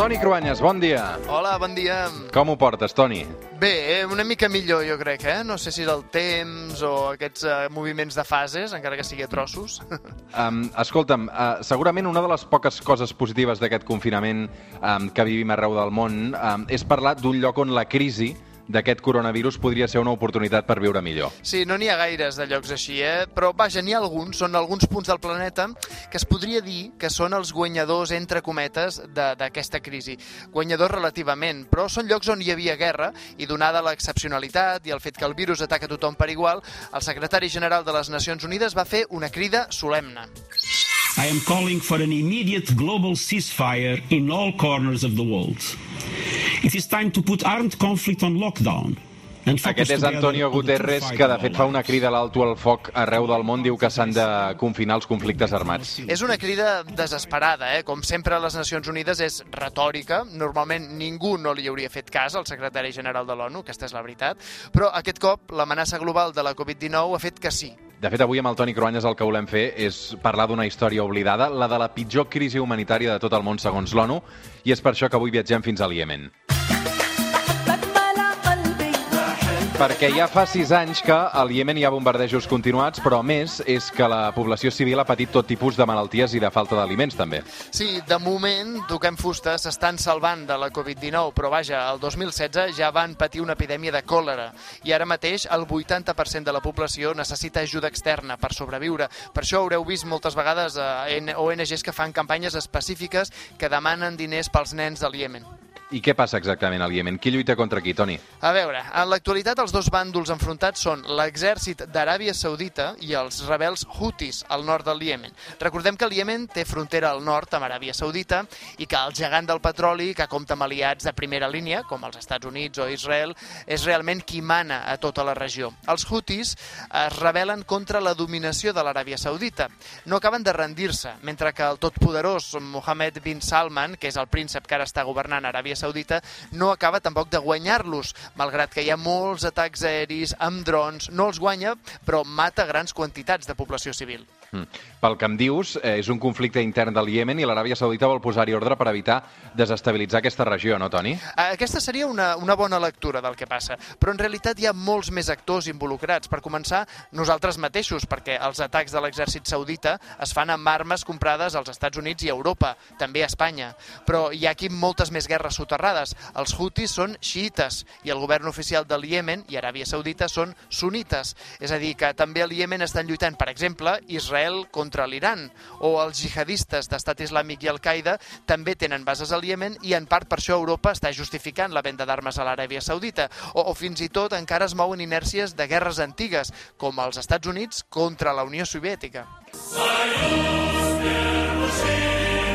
Toni Cruanyes, bon dia. Hola, bon dia. Com ho portes, Toni? Bé, eh, una mica millor, jo crec, eh? No sé si és el temps o aquests uh, moviments de fases, encara que sigui a trossos. Um, escolta'm, uh, segurament una de les poques coses positives d'aquest confinament um, que vivim arreu del món um, és parlar d'un lloc on la crisi d'aquest coronavirus podria ser una oportunitat per viure millor. Sí, no n'hi ha gaires de llocs així, eh? però vaja, n'hi ha alguns, són alguns punts del planeta que es podria dir que són els guanyadors, entre cometes, d'aquesta crisi. Guanyadors relativament, però són llocs on hi havia guerra i donada l'excepcionalitat i el fet que el virus ataca tothom per igual, el secretari general de les Nacions Unides va fer una crida solemne. I am calling for an immediate global ceasefire in all corners of the world. It is time to put armed conflict on lockdown. Aquest és Antonio Guterres, que de fet fa una crida a l'alto al foc arreu del món, diu que s'han de confinar els conflictes armats. És una crida desesperada, eh? com sempre a les Nacions Unides és retòrica, normalment ningú no li hauria fet cas al secretari general de l'ONU, aquesta és la veritat, però aquest cop l'amenaça global de la Covid-19 ha fet que sí. De fet, avui amb el Toni Cruanyes el que volem fer és parlar d'una història oblidada, la de la pitjor crisi humanitària de tot el món segons l'ONU, i és per això que avui viatgem fins al Iemen. Perquè ja fa sis anys que al Iemen hi ha bombardejos continuats, però a més és que la població civil ha patit tot tipus de malalties i de falta d'aliments, també. Sí, de moment, toquem fusta, s'estan salvant de la Covid-19, però vaja, el 2016 ja van patir una epidèmia de còlera i ara mateix el 80% de la població necessita ajuda externa per sobreviure. Per això haureu vist moltes vegades eh, ONGs que fan campanyes específiques que demanen diners pels nens del Iemen. I què passa exactament al Iemen? Qui lluita contra qui, Toni? A veure, en l'actualitat els dos bàndols enfrontats són l'exèrcit d'Aràbia Saudita i els rebels Houthis al nord del Iemen. Recordem que el Iemen té frontera al nord amb Aràbia Saudita i que el gegant del petroli, que compta amb aliats de primera línia, com els Estats Units o Israel, és realment qui mana a tota la regió. Els Houthis es rebel·len contra la dominació de l'Aràbia Saudita. No acaben de rendir-se, mentre que el totpoderós Mohammed bin Salman, que és el príncep que ara està governant Aràbia Saudita no acaba tampoc de guanyar-los, malgrat que hi ha molts atacs aeris amb drons, no els guanya, però mata grans quantitats de població civil. Mm. Pel que em dius, eh, és un conflicte intern del Iemen i l'Aràbia Saudita vol posar-hi ordre per evitar desestabilitzar aquesta regió, no, Toni? Aquesta seria una, una bona lectura del que passa, però en realitat hi ha molts més actors involucrats. Per començar, nosaltres mateixos, perquè els atacs de l'exèrcit saudita es fan amb armes comprades als Estats Units i a Europa, també a Espanya. Però hi ha aquí moltes més guerres soterrades. Els Houthis són xiites i el govern oficial del Iemen i Aràbia Saudita són sunites. És a dir, que també al Iemen estan lluitant, per exemple, Israel contra l'Iran, o els jihadistes d'Estat Islàmic i Al-Qaeda també tenen bases al Iemen i en part per això Europa està justificant la venda d'armes a l'Aràbia Saudita, o, o fins i tot encara es mouen inèrcies de guerres antigues, com els Estats Units contra la Unió Soviètica.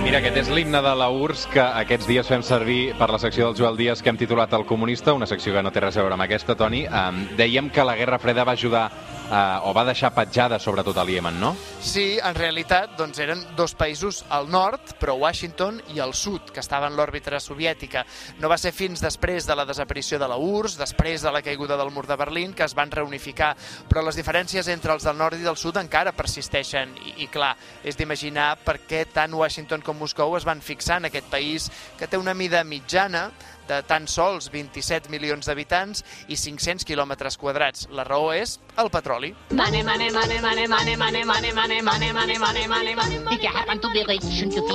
Mira, aquest és l'himne de la URSS que aquests dies fem servir per la secció del Joel Díaz que hem titulat El comunista, una secció que no té res a veure amb aquesta, Toni. Um, dèiem que la Guerra Freda va ajudar uh, o va deixar petjada sobretot a l'Iemen, no? Sí, en realitat doncs, eren dos països al nord, però Washington i al sud, que estaven en l'òrbita soviètica. No va ser fins després de la desaparició de la URSS, després de la caiguda del mur de Berlín, que es van reunificar, però les diferències entre els del nord i del sud encara persisteixen i, i clar, és d'imaginar per què tant Washington com Moscou es van fixar en aquest país que té una mida mitjana de tan sols 27 milions d'habitants i 500 quilòmetres quadrats. La raó és el petroli. Money, money, money, money, money, money, money, money, money, money, money, money, money.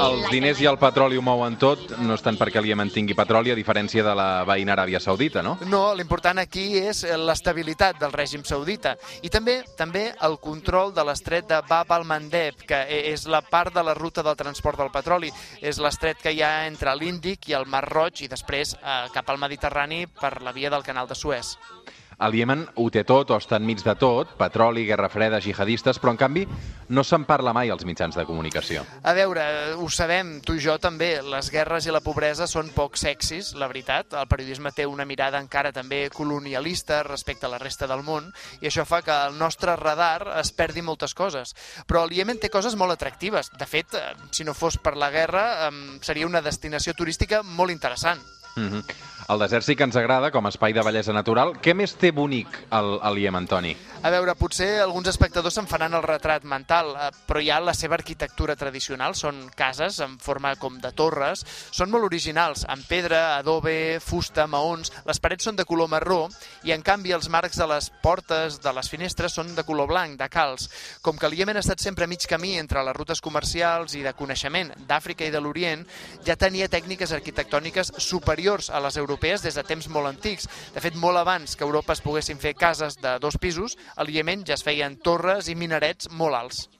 Els diners i el petroli ho mouen tot, no és tant perquè l'Iemen tingui petroli, a diferència de la veïna Aràbia Saudita, no? No, l'important aquí és l'estabilitat del règim saudita i també també el control de l'estret de Bab al-Mandeb, que és la part de la ruta del transport del petroli. És l'estret que hi ha entre l'Índic i el Mar Roig i després eh, cap al Mediterrani per la via del canal de Suez. El Iemen ho té tot o està enmig de tot, petroli, guerra freda, jihadistes, però en canvi no se'n parla mai als mitjans de comunicació. A veure, ho sabem, tu i jo també, les guerres i la pobresa són poc sexis, la veritat. El periodisme té una mirada encara també colonialista respecte a la resta del món i això fa que el nostre radar es perdi moltes coses. Però el Iemen té coses molt atractives. De fet, eh, si no fos per la guerra, seria una destinació turística molt interessant. Mm -hmm. El desert sí que ens agrada com a espai de bellesa natural. Què més té bonic el, el Iemen, Toni? A veure, potser alguns espectadors se'n faran el retrat mental, eh, però hi ha la seva arquitectura tradicional. Són cases en forma com de torres. Són molt originals, amb pedra, adobe, fusta, maons. Les parets són de color marró i, en canvi, els marcs de les portes, de les finestres, són de color blanc, de calç. Com que el Iemen ha estat sempre a mig camí entre les rutes comercials i de coneixement d'Àfrica i de l'Orient, ja tenia tècniques arquitectòniques superiors a les europees des de temps molt antics. De fet, molt abans que a Europa es poguessin fer cases de dos pisos, al Iemen ja es feien torres i minarets molt alts.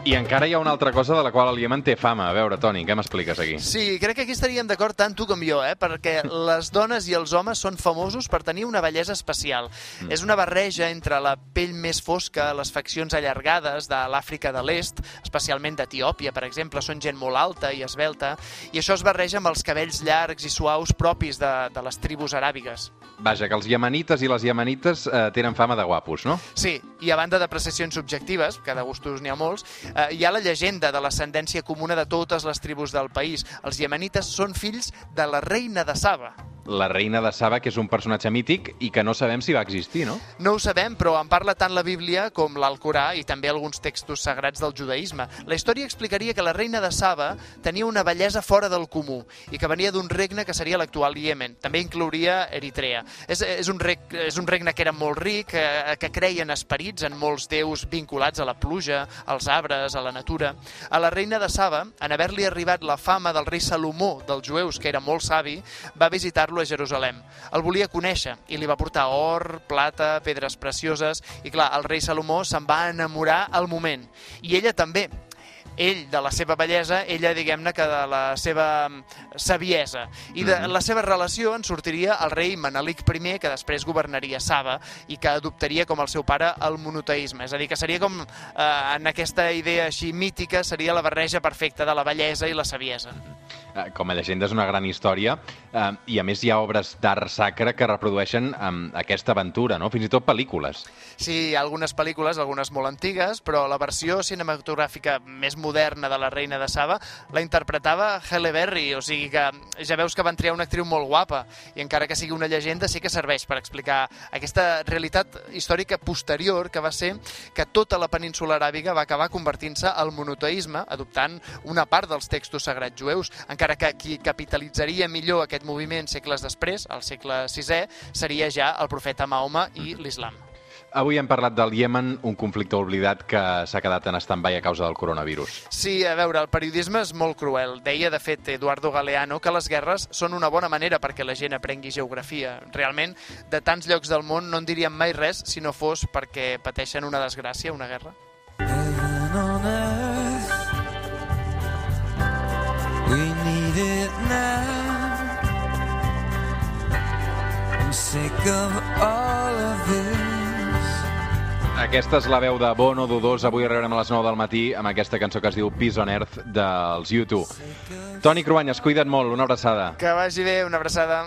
I encara hi ha una altra cosa de la qual el Iemen té fama. A veure, Toni, què m'expliques aquí? Sí, crec que aquí estaríem d'acord tant tu com jo, eh? perquè les dones i els homes són famosos per tenir una bellesa especial. Mm. És una barreja entre la pell més fosca, les faccions allargades de l'Àfrica de l'Est, especialment d'Etiòpia, per exemple, són gent molt alta i esbelta, i això es barreja amb els cabells llargs i suaus propis de, de les tribus aràbigues. Vaja, que els iemenites i les iemenites eh, tenen fama de guapos, no? Sí, i a banda de precisions subjectives, que de gustos n'hi ha molts, eh, hi ha la llegenda de l'ascendència comuna de totes les tribus del país. Els iemenites són fills de la reina de Saba la reina de Saba, que és un personatge mític i que no sabem si va existir, no? No ho sabem, però en parla tant la Bíblia com l'Alcorà i també alguns textos sagrats del judaïsme. La història explicaria que la reina de Saba tenia una bellesa fora del comú i que venia d'un regne que seria l'actual Iemen. També inclouria Eritrea. És, és, un reg, és un regne que era molt ric, eh, que creien esperits en molts déus vinculats a la pluja, als arbres, a la natura. A la reina de Saba, en haver-li arribat la fama del rei Salomó dels jueus, que era molt savi, va visitar-lo a Jerusalem. El volia conèixer i li va portar or, plata, pedres precioses i clar, el rei Salomó se'n va enamorar al moment. I ella també, ell de la seva bellesa, ella diguem-ne que de la seva mm, saviesa. I de la seva relació en sortiria el rei Manelic I, que després governaria Saba i que adoptaria com el seu pare el monoteisme. És a dir, que seria com, eh, en aquesta idea així mítica, seria la barreja perfecta de la bellesa i la saviesa. Eh, com a llegenda és una gran història eh, i a més hi ha obres d'art sacre que reprodueixen eh, aquesta aventura, no? fins i tot pel·lícules. Sí, hi ha algunes pel·lícules, algunes molt antigues, però la versió cinematogràfica més moderna de la reina de Saba la interpretava Halle Berry, o sigui que ja veus que van triar una actriu molt guapa i encara que sigui una llegenda sí que serveix per explicar aquesta realitat històrica posterior que va ser que tota la península aràbiga va acabar convertint-se al monoteisme, adoptant una part dels textos sagrats jueus, en encara que qui capitalitzaria millor aquest moviment segles després, al segle VI, seria ja el profeta Mahoma i l'islam. Avui hem parlat del Iemen, un conflicte oblidat que s'ha quedat en stand-by a causa del coronavirus. Sí, a veure, el periodisme és molt cruel. Deia, de fet, Eduardo Galeano que les guerres són una bona manera perquè la gent aprengui geografia. Realment, de tants llocs del món no en diríem mai res si no fos perquè pateixen una desgràcia, una guerra. Aquesta és la veu de Bono Dudós. Avui rebrem a les 9 del matí amb aquesta cançó que es diu Peace on Earth dels YouTube. Toni Cruanyes, cuida't molt, una abraçada. Que vagi bé, una abraçada.